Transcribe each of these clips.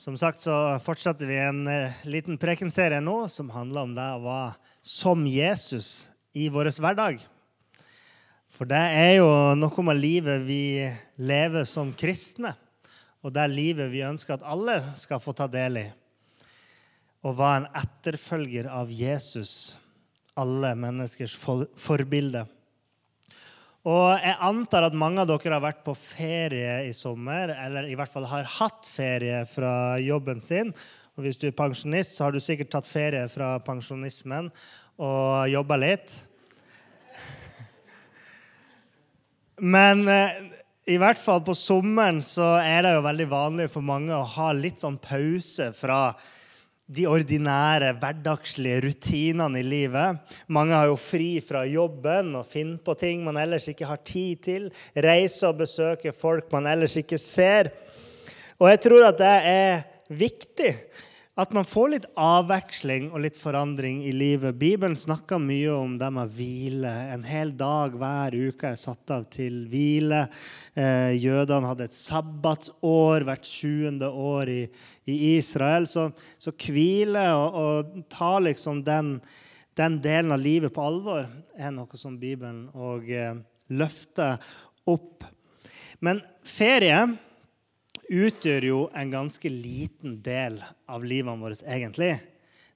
Som sagt så fortsetter vi en eh, liten prekenserie nå som handler om det å være som Jesus i vår hverdag. For det er jo noe med livet vi lever som kristne, og det livet vi ønsker at alle skal få ta del i. Å være en etterfølger av Jesus, alle menneskers for forbilde. Og jeg antar at mange av dere har vært på ferie i sommer, eller i hvert fall har hatt ferie fra jobben sin. Og hvis du er pensjonist, så har du sikkert tatt ferie fra pensjonismen og jobba litt. Men eh, i hvert fall på sommeren så er det jo veldig vanlig for mange å ha litt sånn pause fra de ordinære, hverdagslige rutinene i livet. Mange har jo fri fra jobben og finner på ting man ellers ikke har tid til. Reiser og besøker folk man ellers ikke ser. Og jeg tror at det er viktig at man får litt avveksling og litt forandring i livet. Bibelen snakker mye om det med hvile. En hel dag hver uke er satt av til hvile. Eh, jødene hadde et sabbatsår hvert sjuende år i, i Israel. Så, så hvile og, og, ta liksom den, den, delen av livet på alvor er noe som Bibelen og, eh, løfter opp. Men ferie utgjør jo en ganske liten del av livene våre, egentlig.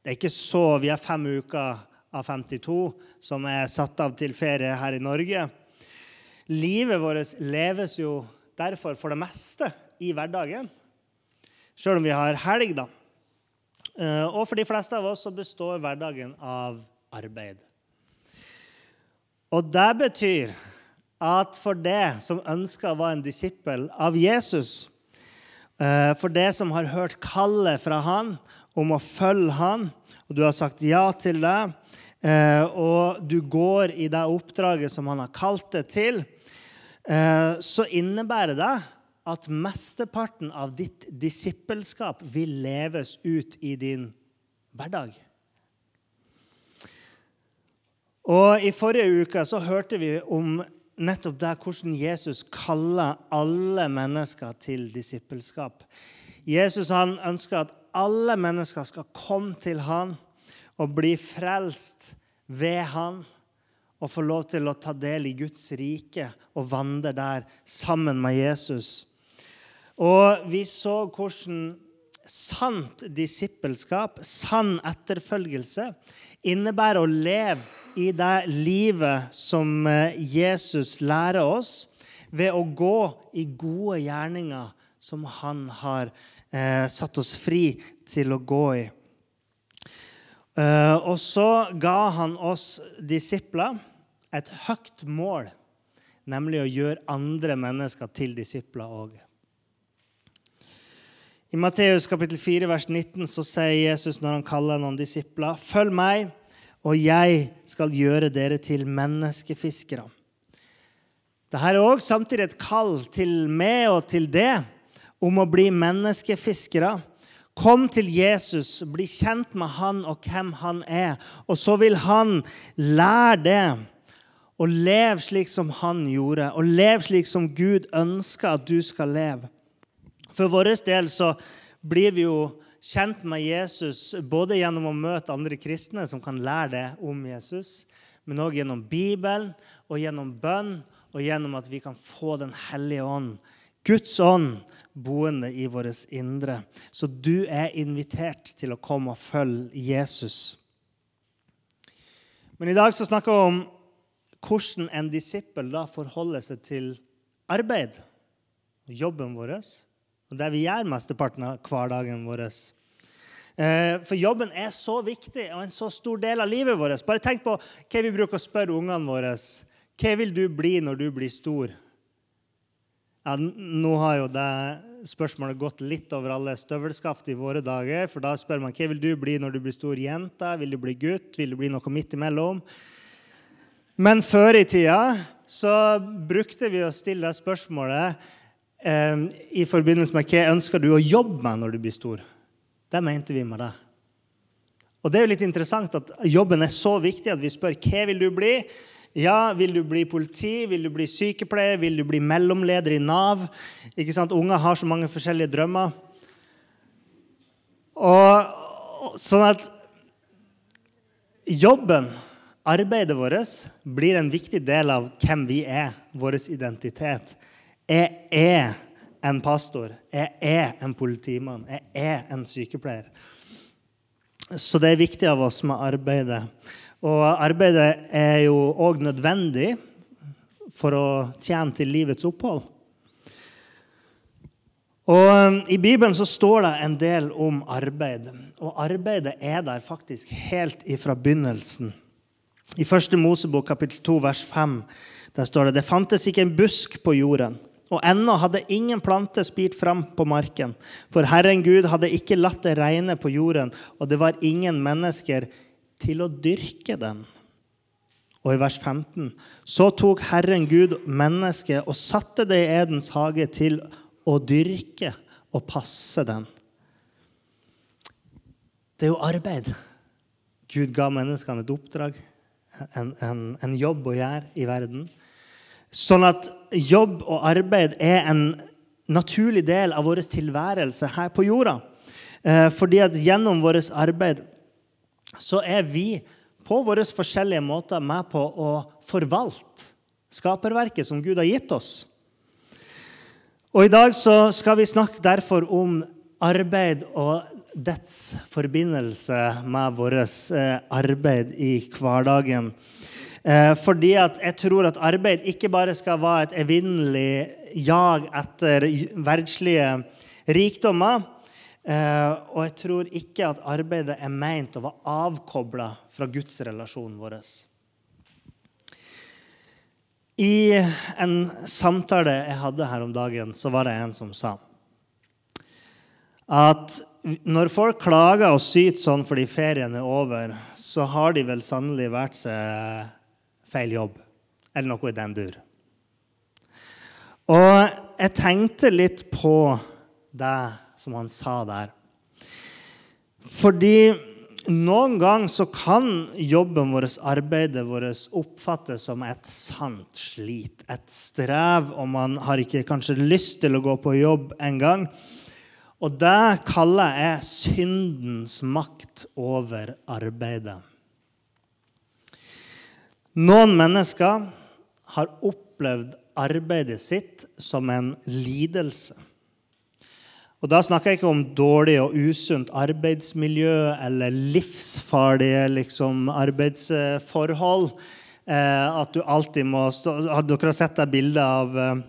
Det er ikke så Vi har fem uker av 52 som er satt av til ferie her i Norge. Livet vårt leves jo derfor for det meste i hverdagen, sjøl om vi har helg, da. Eh, og for de fleste av oss så består hverdagen av arbeid. Og det betyr at for det som ønsker å være en disippel av Jesus, for det som har hørt kallet fra han om å følge han, og du har sagt ja til det, eh, og du går i det oppdraget som han har kalt det til, eh, så innebærer det at mesteparten av ditt disippelskap vil leves ut i din hverdag. Og I forrige uke så hørte vi om nettopp der hvordan Jesus kaller alle mennesker til disippelskap. Jesus han ønsker at alle mennesker skal komme til han og bli frelst ved han og få lov til å ta del i Guds rike og vandre der sammen med Jesus. Og vi så hvordan sant disippelskap, sann etterfølgelse, innebærer å leve i det livet som eh, Jesus lærer oss, ved å gå i gode gjerninger som han har eh, satt oss fri til å gå i. Eh, og så ga han oss disipler et høyt mål, nemlig å gjøre andre mennesker til disipler òg. I Matteus kapittel 4, vers 19 så sier Jesus når han kaller noen disipler, 'Følg meg, og jeg skal gjøre dere til menneskefiskere'. Dette er òg samtidig et kall til meg og til det om å bli menneskefiskere. Kom til Jesus, bli kjent med han og hvem han er. Og så vil han lære det og leve slik som han gjorde, og leve slik som Gud ønsker at du skal leve. For vår del så blir vi jo kjent med Jesus både gjennom å møte andre kristne som kan lære det om Jesus, men òg gjennom Bibelen og gjennom bønn og gjennom at vi kan få Den hellige ånd, Guds ånd, boende i vårt indre. Så du er invitert til å komme og følge Jesus. Men i dag så snakker vi om hvordan en disippel da forholder seg til arbeid jobben vår og det vi gjør mesteparten av hverdagen vår. Eh, for jobben er så viktig og en så stor del av livet vårt. Bare tenk på hva vi bruker å spørre ungene våre. Hva vil du bli når du blir stor? Ja, nå har jo det spørsmålet gått litt over alle støvelskaft i våre dager. For da spør man hva vil du bli når du blir stor jente? Vil du bli gutt? Vil du bli noe midt imellom? Men før i tida så brukte vi å stille det spørsmålet i forbindelse med hva ønsker du å jobbe med når du blir stor. Det mente vi med det. Og det er jo litt interessant at jobben er så viktig at vi spør hva vil du bli ja, vil du bli politi? Vil du bli sykepleier? Vil du bli mellomleder i Nav? Ikke sant? Unger har så mange forskjellige drømmer. Og sånn at jobben, arbeidet vårt, blir en viktig del av hvem vi er, vår identitet. Jeg er en pastor. Jeg er en politimann. Jeg er en sykepleier. Så det er viktig av oss med arbeidet. Og arbeidet er jo òg nødvendig for å tjene til livets opphold. Og um, I Bibelen så står det en del om arbeid. Og arbeidet er der faktisk helt ifra begynnelsen. I 1. Mosebok kapittel 2 vers 5 der står det det fantes ikke en busk på jorden. Og ennå hadde ingen plante spirt fram på marken. For Herren Gud hadde ikke latt det regne på jorden, og det var ingen mennesker til å dyrke den. Og i vers 15.: Så tok Herren Gud mennesket og satte det i Edens hage til å dyrke og passe den. Det er jo arbeid. Gud ga menneskene et oppdrag, en, en, en jobb å gjøre i verden. Sånn at jobb og arbeid er en naturlig del av vår tilværelse her på jorda. Eh, fordi at gjennom vårt arbeid så er vi på våre forskjellige måter med på å forvalte skaperverket som Gud har gitt oss. Og I dag så skal vi snakke derfor om arbeid og dets forbindelse med vårt eh, arbeid i hverdagen. Eh, fordi at jeg tror at arbeid ikke bare skal være et evinnelig jag etter verdslige rikdommer, Eh, og jeg tror ikke at arbeidet er meint å være avkobla fra gudsrelasjonen vår. I en samtale jeg hadde her om dagen, så var det en som sa at når folk klager og syter sånn fordi ferien er over, så har de vel sannelig vært seg feil jobb. Eller noe i den dur. Og jeg tenkte litt på det som han sa der. Fordi noen ganger så kan jobben vår, arbeidet vårt, oppfattes som et sant slit, et strev, og man har ikke kanskje lyst til å gå på jobb engang. Og det kaller jeg syndens makt over arbeidet. Noen mennesker har opplevd arbeidet sitt som en lidelse. Og Da snakker jeg ikke om dårlig og usunt arbeidsmiljø eller livsfarlige liksom, arbeidsforhold. Eh, at du alltid må stå Dere har sett det bildet av eh,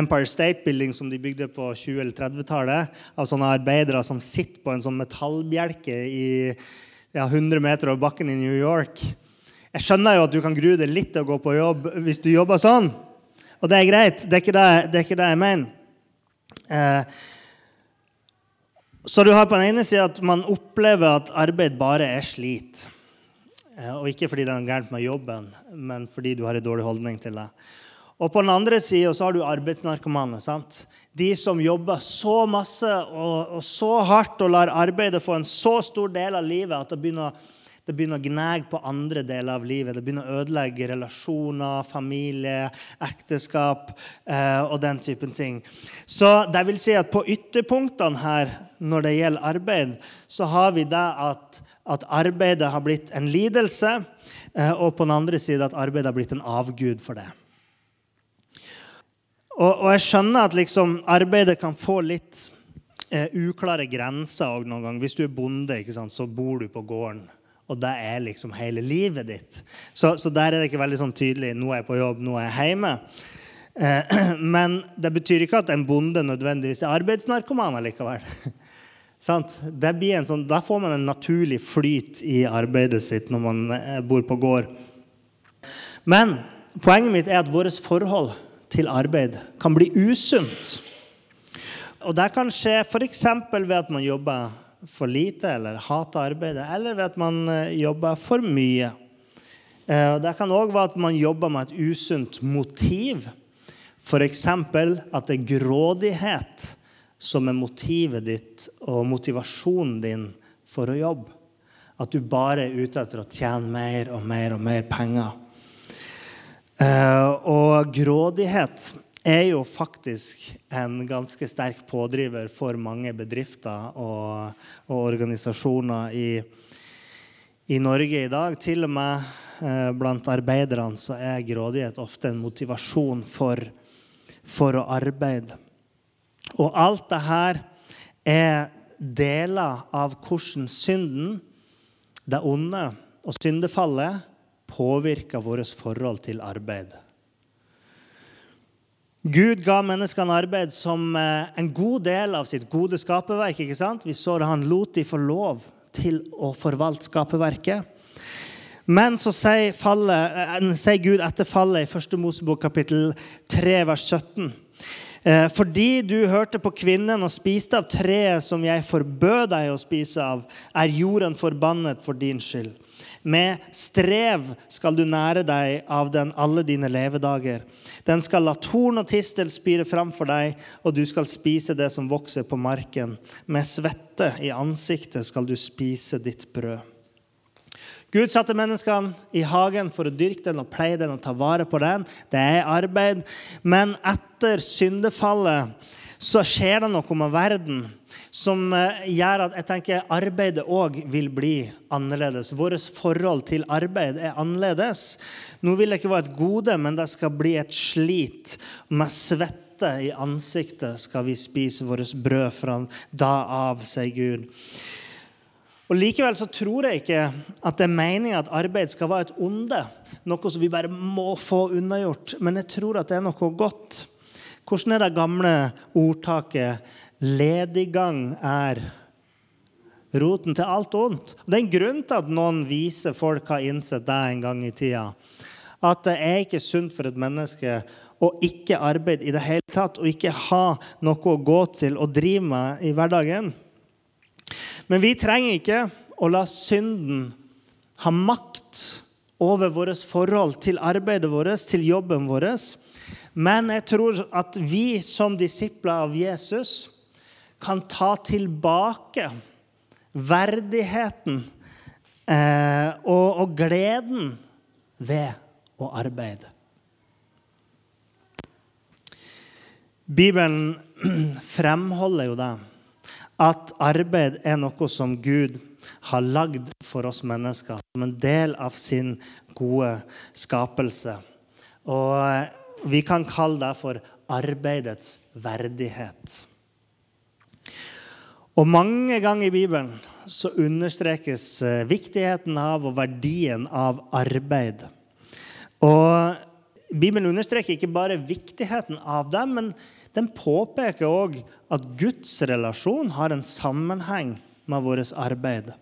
Empire State Building som de bygde på 20- eller 30-tallet? Av sånne arbeidere som sitter på en sånn metallbjelke i ja, 100 meter over bakken i New York. Jeg skjønner jo at du kan grue deg litt til å gå på jobb hvis du jobber sånn. Og det er greit. Det er ikke det, det, er ikke det jeg mener. Eh, så du har på den ene sida at man opplever at arbeid bare er slit. Eh, og ikke fordi det er gærent med jobben, men fordi du har en dårlig holdning til det. Og på den andre sida har du arbeidsnarkomane. sant? De som jobber så masse og, og så hardt og lar arbeidet få en så stor del av livet at det begynner å det begynner å gnage på andre deler av livet. Det begynner å ødelegge relasjoner, familie, ekteskap eh, og den typen ting. Så det vil si at på ytterpunktene her når det gjelder arbeid, så har vi det at, at arbeidet har blitt en lidelse, eh, og på den andre siden at arbeidet har blitt en avgud for det. Og, og jeg skjønner at liksom, arbeidet kan få litt eh, uklare grenser noen gang. Hvis du er bonde, så bor du på gården og det er liksom hele livet ditt. Så, så, der er det ikke veldig sånn tydelig nå er jeg på jobb, nå er jeg hjemme. Eh, men det betyr ikke at en bonde nødvendigvis er arbeidsnarkoman likevel. sånn, da får man en naturlig flyt i arbeidet sitt når man eh, bor på gård. Men poenget mitt er at vårt forhold til arbeid kan bli usunt. Og Det kan skje f.eks. ved at man jobber for lite eller hater arbeidet, eller ved at man eh, jobber for mye. Eh, det kan òg være at man jobber med et usunt motiv. F.eks. at det er grådighet som er motivet ditt og motivasjonen din for å jobbe. At du bare er ute etter å tjene mer og mer og mer penger. Eh, og grådighet er jo faktisk en ganske sterk pådriver for mange bedrifter og, og organisasjoner i, i, Norge i dag. Til og med eh, blant arbeiderne så er grådighet ofte en motivasjon for, for å arbeide. Og alt dette er deler av hvordan synden, det onde og syndefallet påvirker vårt forhold til arbeid. Gud ga menneskene arbeid som eh, en god del av sitt gode skaperverk. ikke sant? Vi så det han lot de få lov til å forvalte skaperverket. Men så sier, fallet, eh, sier Gud etter fallet i 1. Mosebok kapittel 3, vers 17. Eh, fordi du hørte på kvinnen og spiste av treet som jeg forbød deg å spise av, er jorden forbannet for din skyld. Med strev skal du nære deg av den alle dine levedager. Den skal la torn og tistel spire fram for deg, og du skal spise det som vokser på marken. Med svette i ansiktet skal du spise ditt brød. Gud satte menneskene i hagen for å dyrke den og pleie den og ta vare på den. Det er arbeid. Men etter syndefallet så skjer det noe med verden som eh, gjør at jeg tenker arbeidet òg vil bli annerledes. Vårt forhold til arbeid er annerledes. Nå vil det ikke være et gode, men det skal bli et slit. Med svette i ansiktet skal vi spise vårt brød fra da av, sier Gud. Og Likevel så tror jeg ikke at det er meninga at arbeid skal være et onde. Noe som vi bare må få unnagjort. Men jeg tror at det er noe godt. Hvordan er det gamle ordtaket Lediggang er roten til alt ondt. Det er en grunn til at noen vise folk har innsett det en gang i tida. At det er ikke sunt for et menneske å ikke arbeide i det hele tatt, og ikke ha noe å gå til og drive med i hverdagen. Men vi trenger ikke å la synden ha makt over vårt forhold til arbeidet vårt, til jobben vår. Men jeg tror at vi som disipler av Jesus kan ta tilbake verdigheten eh, og, og, gleden ved å arbeide. Bibelen fremholder jo det at arbeid er noe som Gud har lagd for oss mennesker som en del av sin gode skapelse. Og eh, vi kan kalle det for arbeidets verdighet. Og mange ganger i Bibelen så understrekes eh, viktigheten av og verdien av arbeid. Og Bibelen understreker ikke bare viktigheten av det, men den påpeker òg at Guds relasjon har en sammenheng med vårt arbeid.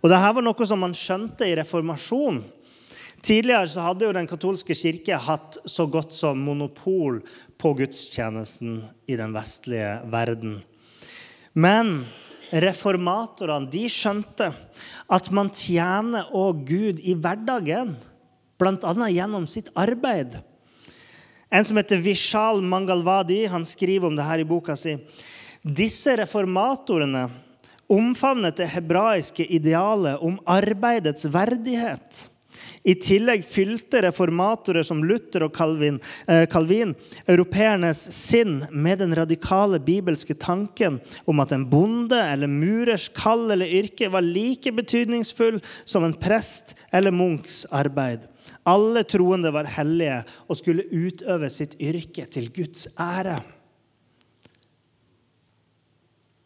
Og Dette var noe som man skjønte i reformasjonen. Tidligere så hadde jo Den katolske kirke hatt så godt som monopol på gudstjenesten i den vestlige verden. Men reformatorene de skjønte at man tjener òg Gud i hverdagen, bl.a. gjennom sitt arbeid. En som heter Vishal Mangalwadi, han skriver om det her i boka si. Disse reformatorene omfavnet det hebraiske idealet om arbeidets verdighet. I tillegg fylte reformatorer som Luther og Calvin, eh, Calvin europeernes sinn med den radikale bibelske tanken om at en bonde eller murers kall eller yrke var like betydningsfull som en prest eller munks arbeid. Alle troende var hellige og skulle utøve sitt yrke til Guds ære.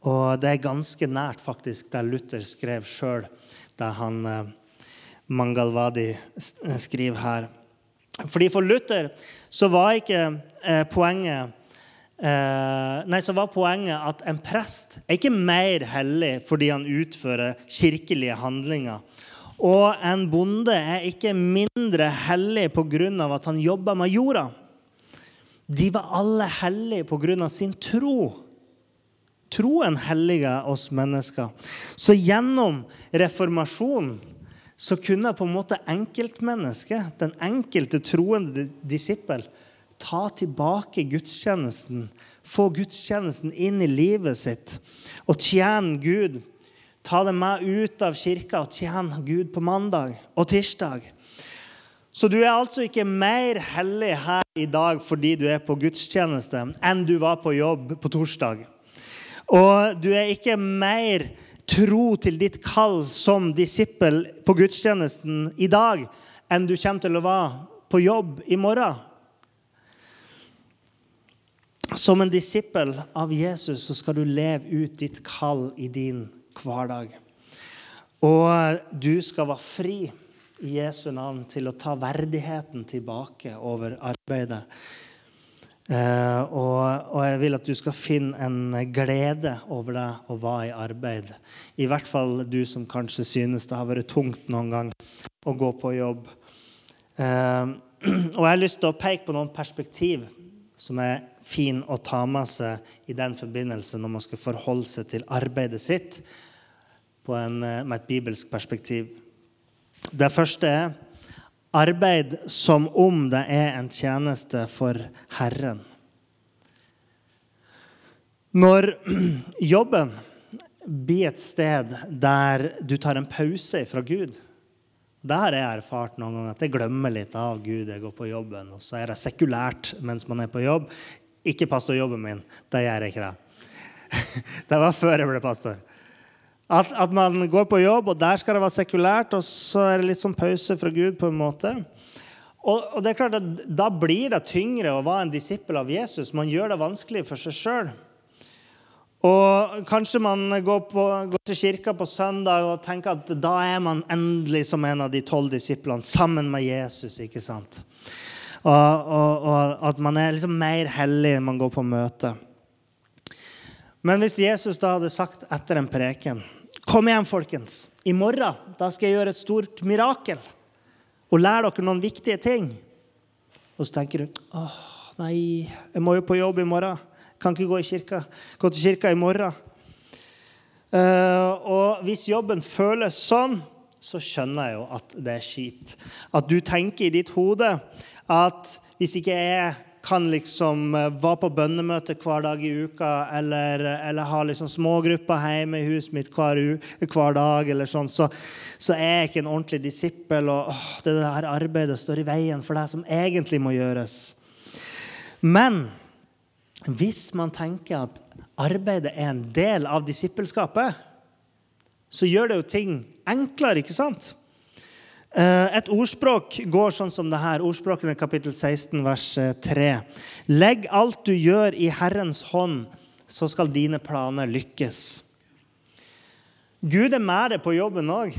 Og det er ganske nært faktisk det Luther skrev sjøl det han eh, Mangalwadi eh, skriver her. Fordi For Luther så var ikke eh, poenget Nei, så var poenget at en prest er ikke mer hellig fordi han utfører kirkelige handlinger. Og en bonde er ikke mindre hellig pga. at han jobber med jorda. De var alle hellige av sin tro. Troen helliger oss mennesker. Så gjennom reformasjonen så kunne på en måte enkeltmennesket, den enkelte troende disippel, ta tilbake gudstjenesten, få gudstjenesten inn i livet sitt og tjene Gud. Ta det med ut av kirka og tjene Gud på mandag og tirsdag. Så du er altså ikke mer hellig her i dag fordi du er på gudstjeneste, enn du var på jobb på torsdag. Og du er ikke mer tro til ditt kall som disippel på gudstjenesten i dag enn du kommer til å være på jobb i morgen. Som en disippel av Jesus så skal du leve ut ditt kall i din hverdag. Og du skal være fri i Jesu navn til å ta verdigheten tilbake over arbeidet. Eh, og, og, jeg vil at du skal finne en glede over deg å være i arbeid. I hvert fall du som kanskje synes det har vært tungt noen gang å gå på jobb. Eh, og jeg har lyst til å peke på noen perspektiv som er fin å ta med seg i den forbindelse når man skal forholde seg til arbeidet sitt en, eh, med et bibelsk perspektiv. Det første er arbeid som om det er en tjeneste for Herren. Når jobben blir et sted der du tar en pause fra Gud Det har jeg erfart noen ganger, at jeg glemmer litt av Gud. Jeg går på jobben, og så er det sekulært mens man er på jobb. Ikke pastorjobben min. Det gjør jeg ikke. Det Det var før jeg ble pastor. At, at, man går på jobb, og der skal det være sekulært, og så er det litt sånn pause fra Gud. på en måte. Og, og det er klart at Da blir det tyngre å være en disippel av Jesus. Man gjør det vanskelig for seg sjøl. Og kanskje man går, på, går, til kirka på søndag og tenker at da er man endelig som en av de tolv disiplene sammen med Jesus. ikke sant? Og, og, og at man er liksom mer hellig enn man går på møte. Men hvis Jesus da hadde sagt etter en preken Kom igjen, folkens. I morgen da skal jeg gjøre et stort mirakel og lære dere noen viktige ting. Og så tenker du åh, nei, jeg må jo på jobb i morgen. Kan ikke gå, i kirka. gå til kirka i morgen. Uh, og hvis jobben føles sånn, så skjønner jeg jo at det er kjipt. At du tenker i ditt hode at hvis ikke jeg kan liksom eh, være på bønnemøte hver dag i uka, eller, eller ha liksom smågrupper hjemme i huset mitt hver, hver dag, eller sånn, så, så, er jeg ikke en ordentlig disippel. Og åh, det der arbeidet står i veien for det som egentlig må gjøres. Men hvis man tenker at arbeidet er en del av disippelskapet, så gjør det jo ting enklere, ikke sant? Eh, et ordspråk går sånn som det her. Ordspråkene kapittel 16, vers 3. Eh, Legg alt du gjør, i Herrens hånd, så skal dine planer lykkes. Gud er med deg på jobben òg.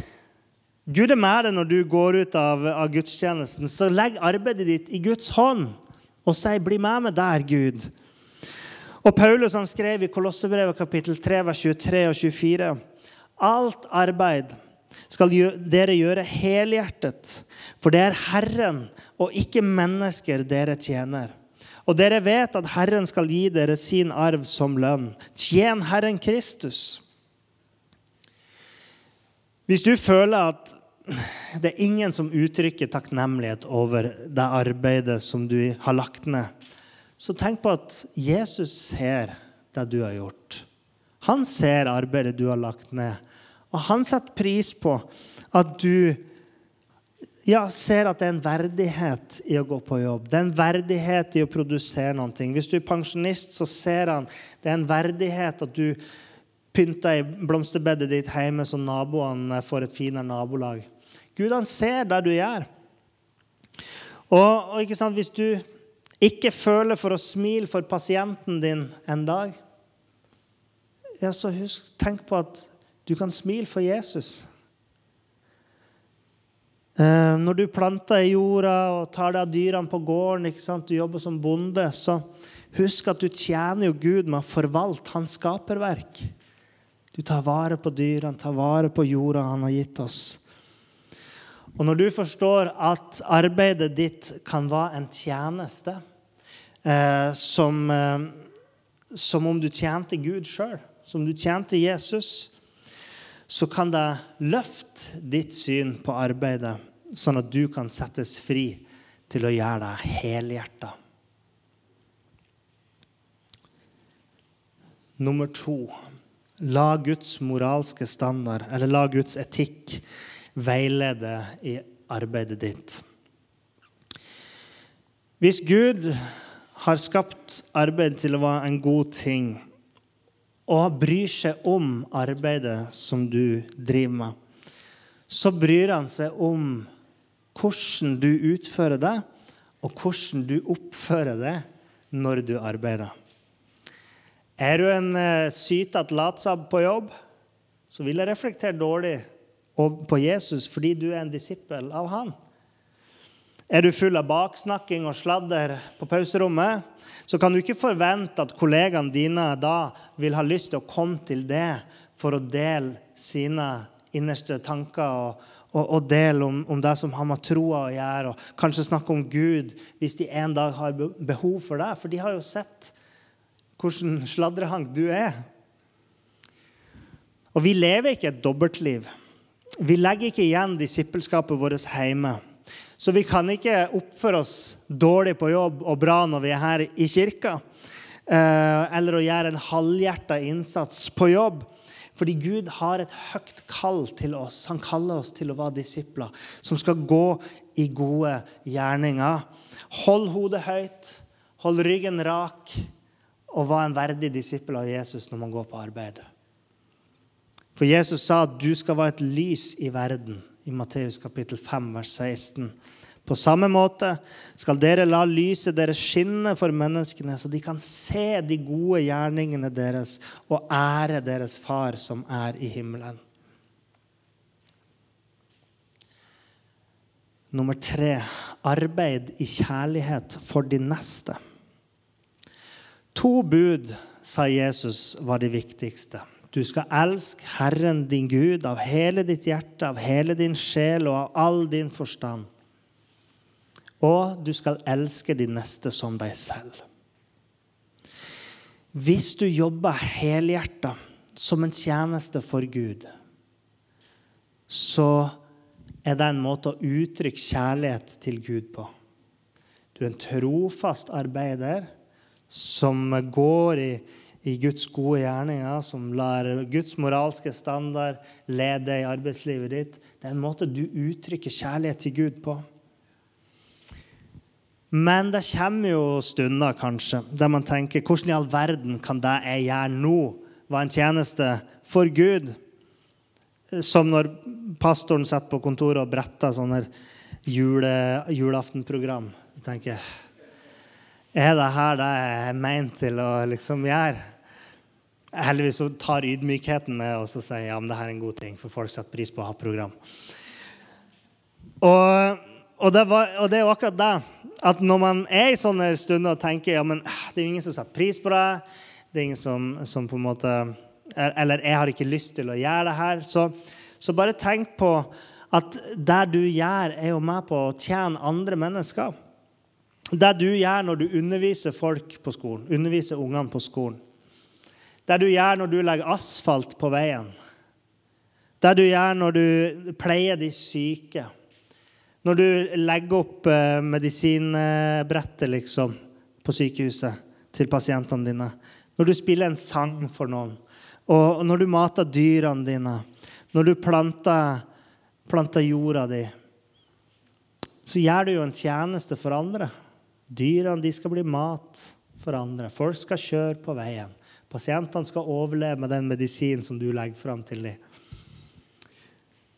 Gud er med deg når du går ut av, av, gudstjenesten. Så legg arbeidet ditt i Guds hånd og si 'Bli med meg der, Gud'. Og Paulus han skrev i Kolossebrevet kapittel 3, vers 23 og 24.: Alt arbeid skal dere gjøre helhjertet, for det er Herren og ikke mennesker dere tjener. Og dere vet at Herren skal gi dere sin arv som lønn. Tjen Herren Kristus. Hvis du føler at det er ingen som uttrykker takknemlighet over det arbeidet som du har lagt ned, så tenk på at Jesus ser det du har gjort. Han ser arbeidet du har lagt ned. Og han setter pris på at du ja, ser at det er en verdighet i å gå på jobb. Det er en verdighet i å produsere noe. Hvis du er pensjonist, så ser han det er en verdighet at du pynter i blomsterbedet ditt hjemme så naboene får et finere nabolag. Gud han ser det du gjør. Og, og ikke sant, hvis du ikke føler for å smile for pasienten din en dag, ja, så husk, tenk på at du kan smile for Jesus. Eh, når du planter i jorda og tar deg av dyrene på gården, du jobber som bonde, så husk at du tjener jo Gud med å forvalte hans skaperverk. Du tar vare på dyrene, tar vare på jorda han har gitt oss. Og når du forstår at arbeidet ditt kan være en tjeneste, eh, som, eh, som om du tjente Gud sjøl, som du tjente Jesus, så kan det løfte ditt syn på arbeidet, sånn at du kan settes fri til å gjøre deg helhjerta. Nummer to la Guds moralske standard, eller la Guds etikk, veilede i arbeidet ditt. Hvis Gud har skapt arbeid til å være en god ting, og bryr seg om arbeidet som du driver med, så bryr han seg om hvordan du utfører det, og hvordan du oppfører det når du arbeider. Er du en uh, sytete latsabb på jobb, så vil jeg reflektere dårlig på Jesus fordi du er en disippel av han. Er du full av baksnakking og sladder på pauserommet, så kan du ikke forvente at kollegaene dine da vil ha lyst til å komme til det for å dele sine innerste tanker og, og, og dele om, om, det som har med troa å gjøre, og kanskje snakke om Gud hvis de en dag har behov for det. For de har jo sett hvordan sladrehank du er. Og vi lever ikke et dobbeltliv. Vi legger ikke igjen disippelskapet vårt hjemme. Så vi kan ikke oppføre oss dårlig på jobb og bra når vi er her i kirka. Eh, eller å gjøre en halvhjerta innsats på jobb. Fordi Gud har et høyt kall til oss. Han kaller oss til å være disipler som skal gå i gode gjerninger. Hold hodet høyt, hold ryggen rak, og vær en verdig disippel av Jesus når man går på arbeid. For Jesus sa at du skal være et lys i verden i Matteus kapittel 5, vers 16. På samme måte skal dere la lyset deres skinne for menneskene, så de kan se de gode gjerningene deres og ære deres far som er i himmelen. Nummer tre arbeid i kjærlighet for de neste. To bud, sa Jesus, var de viktigste. Du skal elske Herren din Gud av hele ditt hjerte, av hele din sjel og av all din forstand. Og du skal elske de neste som deg selv. Hvis du jobber helhjerta som en tjeneste for Gud, så er det en måte å uttrykke kjærlighet til Gud på. Du er en trofast arbeider som går i i Guds gode gjerninger, som lar Guds moralske standard lede i arbeidslivet ditt. Det er en måte du uttrykker kjærlighet til Gud på. Men det kommer jo stunder kanskje, der man tenker hvordan i all verden kan det jeg gjør nå, være en tjeneste for Gud? Som når pastoren sitter på kontoret og bretter sånne jule, julaftenprogram. Så tenker jeg Er det her det jeg er ment til å liksom gjøre? Heldigvis så tar ydmykheten med og sier ja, men det her er en god ting, for folk setter pris på å ha program. Og, og, det, var, og det er jo akkurat det. At når man er i sånne stunder og tenker ja, men ah, det er jo ingen som setter pris på det, det er ingen som, som på en måte Eller jeg har ikke lyst til å gjøre det her. Så, så bare tenk på at det du gjør, er jo med på å tjene andre mennesker. Det du gjør når du underviser folk på skolen, underviser ungene på skolen, det du gjør når du legger asfalt på veien. Det du gjør når du pleier de syke. Når du legger opp eh, medisinbrettet liksom, på sykehuset til pasientene dine. Når du spiller en sang for noen. Og når du mater dyrene dine. Når du planter, planter jorda di. Så gjør du jo en tjeneste for andre. Dyrene de skal bli mat for andre. Folk skal kjøre på veien. Pasientene skal overleve med den medisinen som du legger fram til dem.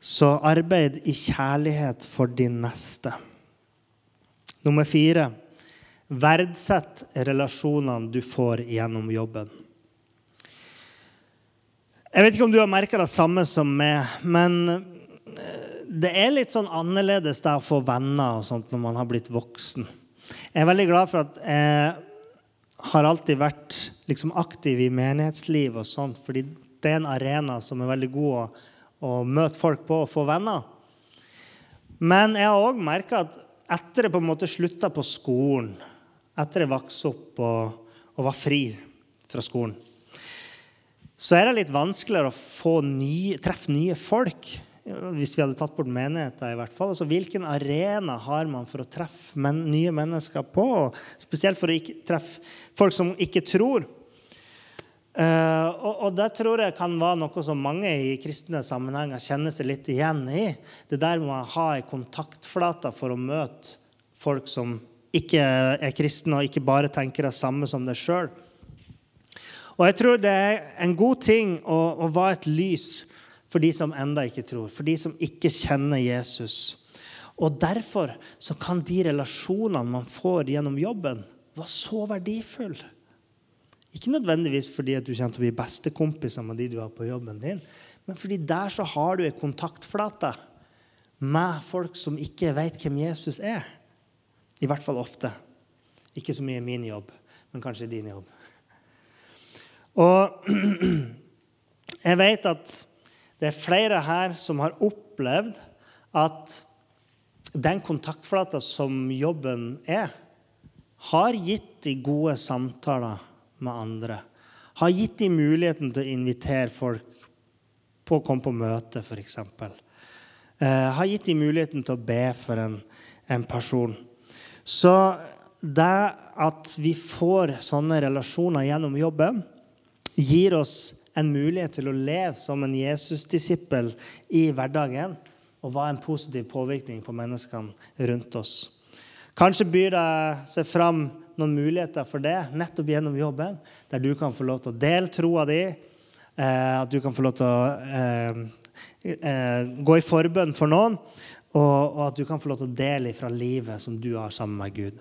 Så arbeid i kjærlighet for din neste. Nummer fire verdsett relasjonene du får gjennom jobben. Jeg vet ikke om du har merka det samme som meg, men eh, det er litt sånn annerledes det å få venner og sånt når man har blitt voksen. Jeg er veldig glad for at jeg har alltid vært liksom aktiv i menighetsliv og sånt, fordi det er en arena som er veldig god å, å møte folk på og få venner. Men jeg har òg merka at etter jeg på en måte slutta på skolen, etter jeg vokste opp og, og var fri fra skolen, så er det litt vanskeligere å nye, treffe nye folk. Hvis vi hadde tatt bort menigheter, i hvert fall. Altså, hvilken arena har man for å treffe men, nye mennesker på? Spesielt for å treffe folk som ikke tror. Uh, og, og, det tror jeg kan være noe som mange i kristne sammenhenger kjenner seg litt igjen i. Det der med å ha ei kontaktflate for å møte folk som ikke er kristne, og ikke bare tenker det samme som deg sjøl. Og jeg tror det er en god ting å, å være et lys for de som enda ikke tror, for de som ikke kjenner Jesus. Og Derfor så kan de relasjonene man får gjennom jobben, være så verdifulle. Ikke nødvendigvis fordi at du kommer til å bli bestekompiser med de du har på jobben din, men fordi der så har du en kontaktflate med folk som ikke vet hvem Jesus er. I hvert fall ofte. Ikke så mye min jobb, men kanskje din jobb. Og jeg vet at det er flere her som har opplevd at den kontaktflata som jobben er, har gitt de gode samtaler med andre. Har gitt de muligheten til å invitere folk på å komme på møte, f.eks. Eh, har gitt de muligheten til å be for en, en person. Så det at vi får sånne relasjoner gjennom jobben, gir oss en mulighet til å leve som en Jesus-disippel i hverdagen og være en positiv påvirkning på menneskene rundt oss. Kanskje byr det seg fram noen muligheter for det nettopp gjennom jobben, der du kan få lov til å dele troa di, eh, at du kan få lov til å eh, eh, gå i forbønn for noen, og, at du kan få lov til å dele fra livet som du har sammen med Gud.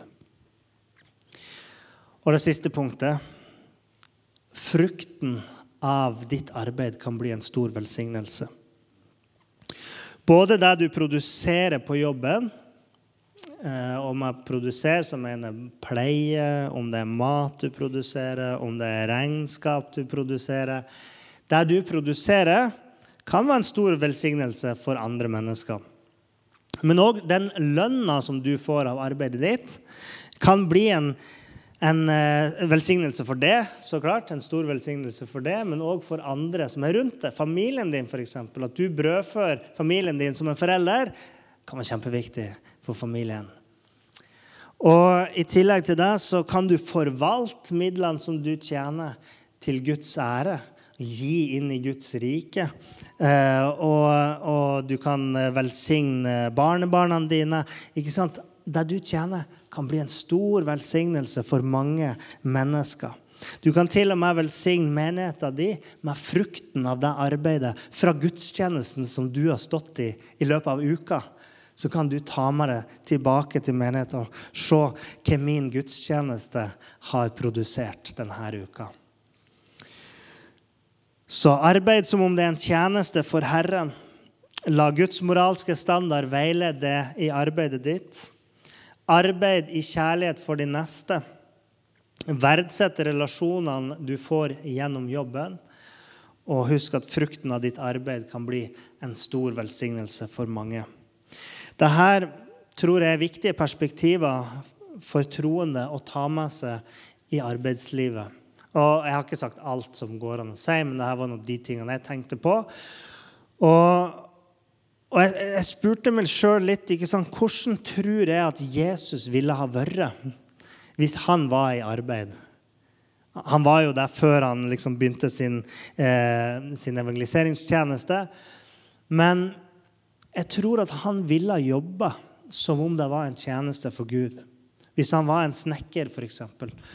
Og det siste punktet frukten av ditt arbeid kan bli en stor velsignelse. Både det du produserer på jobben eh, Om jeg produserer, så mener jeg pleie, om det er mat du produserer, om det er regnskap du produserer. Det du produserer, kan være en stor velsignelse for andre mennesker. Men òg den lønna som du får av arbeidet ditt, kan bli en en eh, velsignelse for det, så klart, en stor velsignelse for det, men òg for andre som er rundt deg. Familien din, f.eks. At du brødfør familien din som en forelder, kan være kjempeviktig for familien. Og I tillegg til det så kan du forvalte midlene som du tjener, til Guds ære. Gi inn i Guds rike. Eh, og, og, du kan velsigne barnebarna dine. Ikke sant? Det du tjener, kan bli en stor velsignelse for mange mennesker. Du kan til og med velsigne menigheten din med frukten av det arbeidet fra gudstjenesten som du har stått i i løpet av uka. Så kan du ta med det tilbake til menigheten og se hva min gudstjeneste har produsert denne uka. Så arbeid som om det er en tjeneste for Herren. La Guds moralske standard veilede i arbeidet ditt. Arbeid i kjærlighet for din neste. Verdsett relasjonene du får gjennom jobben. Og husk at frukten av ditt arbeid kan bli en stor velsignelse for mange. Dette tror jeg er viktige perspektiver for troende å ta med seg i arbeidslivet. Og Jeg har ikke sagt alt som går an å si, men dette var noe av de tingene jeg tenkte på. Og og jeg, jeg spurte meg sjøl litt ikke sant, hvordan tror jeg at Jesus ville ha vært hvis han var i arbeid. Han var jo der før han liksom begynte sin, eh, sin evangeliseringstjeneste. Men jeg tror at han ville jobbe som om det var en tjeneste for Gud. Hvis han var en snekker, f.eks.,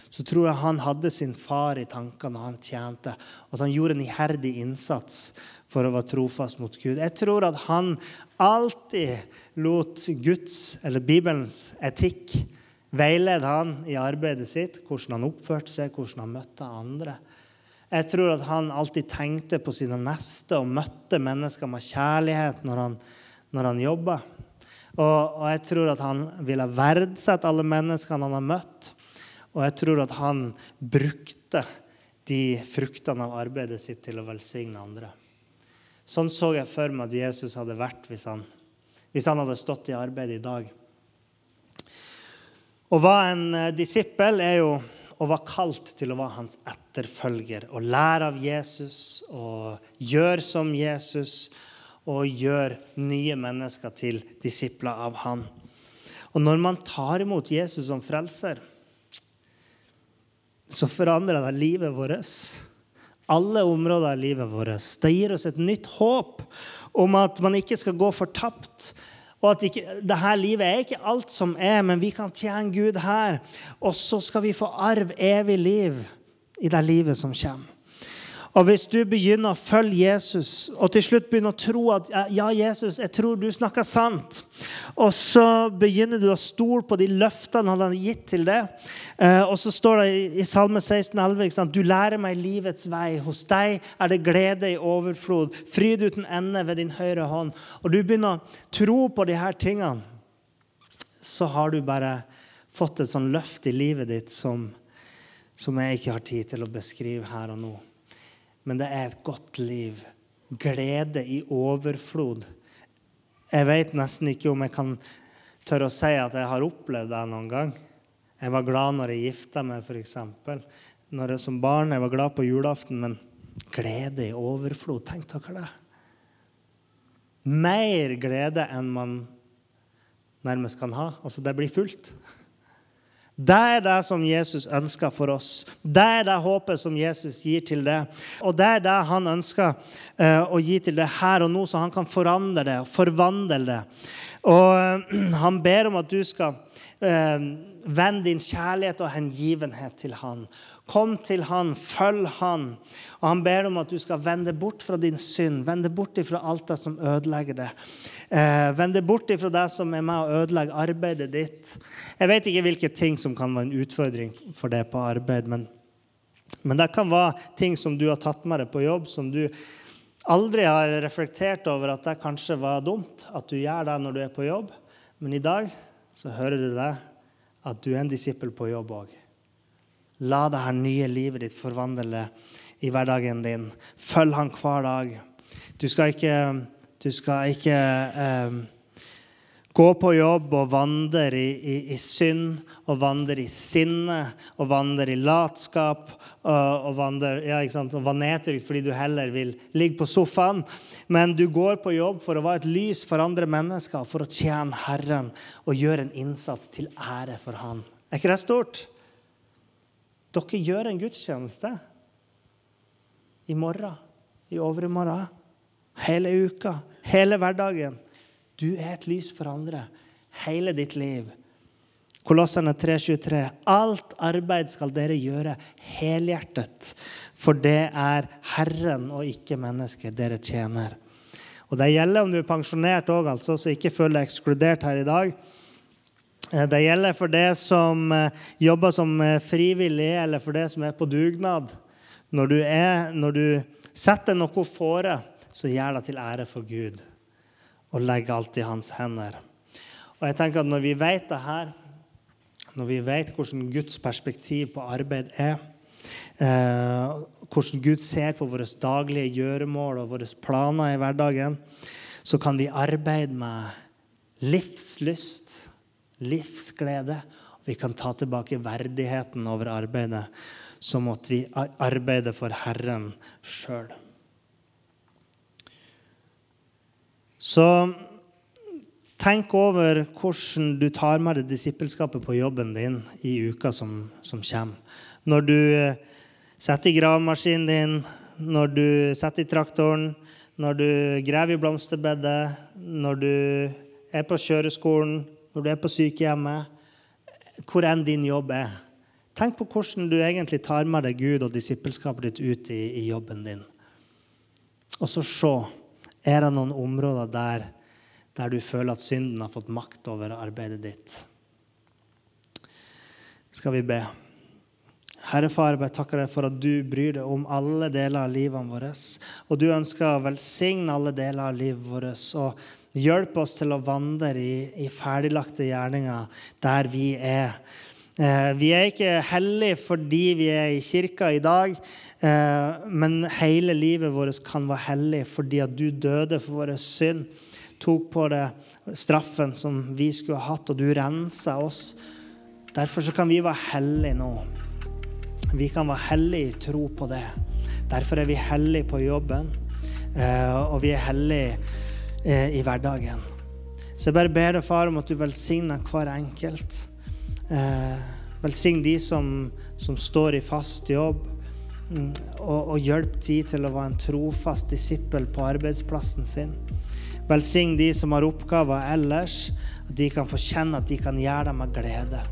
så tror jeg han hadde sin far i tankene når han tjente. Og at han gjorde en iherdig innsats for å være trofast mot Gud. Jeg tror at han alltid lot Guds, eller Bibelens, etikk veilede han i arbeidet sitt, hvordan han oppførte seg, hvordan han møtte andre. Jeg tror at han alltid tenkte på sine neste og møtte mennesker med kjærlighet når han, når han jobba. Og, og, jeg tror at han ville verdsette alle menneskene han har møtt. Og jeg tror at han brukte de fruktene av arbeidet sitt til å velsigne andre. Sånn så jeg for meg at Jesus hadde vært hvis han, hvis han hadde stått i arbeid i dag. Å være en eh, disippel er jo å være kalt til å være hans etterfølger. Å lære av Jesus og gjøre som Jesus og gjør nye mennesker til disipler av han. Og når man tar imot Jesus som frelser, så forandrer det livet vårt. Alle områder av livet vårt. Det gir oss et nytt håp om at man ikke skal gå fortapt, og at ikke, dette livet er ikke alt som er, men vi kan tjene Gud her. Og så skal vi få arv evig liv i det livet som kommer. Og hvis du begynner å følge Jesus og til slutt begynner å tro at ja, Jesus, jeg tror du snakker sant, og så begynner du å stole på de løftene han har gitt til deg, eh, og så står det i Salme 16, 11, du lærer meg livets vei. Hos deg er det glede i overflod, fryd uten ende ved din høyre hånd. Og du begynner å tro på de her tingene, så har du bare fått et sånn løft i livet ditt som, som jeg ikke har tid til å beskrive her og nå men det er et godt liv. Glede i overflod. Jeg vet nesten ikke om jeg kan tørre å si at jeg har opplevd det noen gang. Jeg var glad når jeg gifta meg, f.eks. Når jeg som barn jeg var glad på julaften, men glede i overflod Tenk dere det. Mer glede enn man nærmest kan ha. Altså, det blir fullt. Det er det som Jesus ønsker for oss. Det er det håpet som Jesus gir til det. Og det er det han ønsker uh, å gi til det her og nå, så han kan forandre det og forvandle det. Og uh, han ber om at du skal uh, vende din kjærlighet og hengivenhet til han. Kom til han, følg han. Og han ber om at du skal vende bort fra din synd, vende bort fra alt det som ødelegger det. Eh, vende bort fra det som er med å ødelegge arbeidet ditt. Jeg vet ikke hvilke ting som kan være en utfordring for deg på arbeid, men, men det kan være ting som du har tatt med deg på jobb, som du aldri har reflektert over at det kanskje var dumt at du gjør det når du er på jobb. Men i dag så hører du det, at du er en disippel på jobb òg. La dette nye livet ditt forvandle i hverdagen din. Følg han hver dag. Du skal ikke, du skal ikke eh, gå på jobb og vandre i, i, i, synd og vandre i sinne og vandre i latskap og, og vandre ja, fordi du heller vil ligge på sofaen. Men du går på jobb for å være et lys for andre mennesker, for å tjene Herren og gjøre en innsats til ære for Han. Er ikke det stort? Dere gjør en gudstjeneste i morgen, i overmorgen, hele uka, hele hverdagen. Du er et lys for andre hele ditt liv. Kolosserne 3,23.: Alt arbeid skal dere gjøre helhjertet, for det er Herren og ikke mennesker dere tjener. Og Det gjelder om du er pensjonert òg, altså, så ikke føl deg ekskludert her i dag. Eh, det gjelder for det som eh, jobber som eh, frivillig, eller for det som er på dugnad. Når du, er, når du setter noe fore, så gjør det til ære for Gud. Og legger alt i hans hender. Og jeg tenker at Når vi vet det her, når vi vet hvordan Guds perspektiv på arbeid er, eh, hvordan Gud ser på våre daglige gjøremål og våre planer i hverdagen, så kan vi arbeide med livslyst livsglede. Vi kan ta tilbake verdigheten over arbeidet, som at vi arbeider for Herren sjøl. Så tenk over hvordan du tar med deg disippelskapet på jobben din i uka som, som kommer. Når du eh, setter i gravemaskinen din, når du setter i traktoren, når du graver i blomsterbedet, når du er på kjøreskolen, når du er på sykehjemmet, hvor enn din jobb er. Tenk på hvordan du egentlig tar med deg Gud og disippelskapet ditt ut i, i jobben din. Og så se er det noen områder der, der du føler at synden har fått makt over arbeidet ditt. Skal vi be. Herre Far, jeg takker deg for at du bryr deg om alle deler av livet vårt. Og du ønsker å velsigne alle deler av livet vårt. Og Hjelp oss til å vandre i, i ferdiglagte gjerninger der vi er. Eh, vi er ikke hellige fordi vi er i kirka i dag, eh, men hele livet vårt kan være hellig fordi at du døde for vår synd. Tok på deg straffen som vi skulle ha hatt, og du rensa oss Derfor så kan vi være hellige nå. Vi kan være hellige i tro på det. Derfor er vi hellige på jobben, eh, og vi er hellige eh, i hverdagen. Så jeg bare ber deg, far, om at du velsigner hver enkelt. Eh, velsign de som, som, står i fast jobb, mm, og, og hjelp de til å være en trofast disippel på arbeidsplassen sin. Velsign de som har oppgaver ellers, at de kan få kjenne at de kan gjøre det med glede.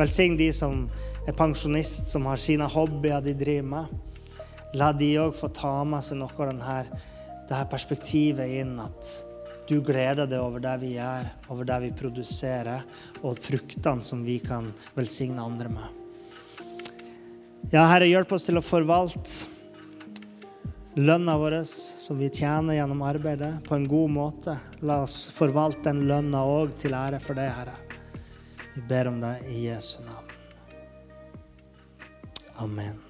Velsign de som er pensjonist, som har sine hobbyer de driver med. La de òg få ta med seg noe av denne, det her perspektivet inn at du gleder deg over det vi gjør, over det vi produserer, og fruktene som vi kan velsigne andre med. Ja, Herre, hjelp oss til å forvalte lønna vår som vi tjener gjennom arbeidet, på en god måte. La oss forvalte den lønna òg til ære for deg, Herre. Vi ber om det i Jesu navn. Amen.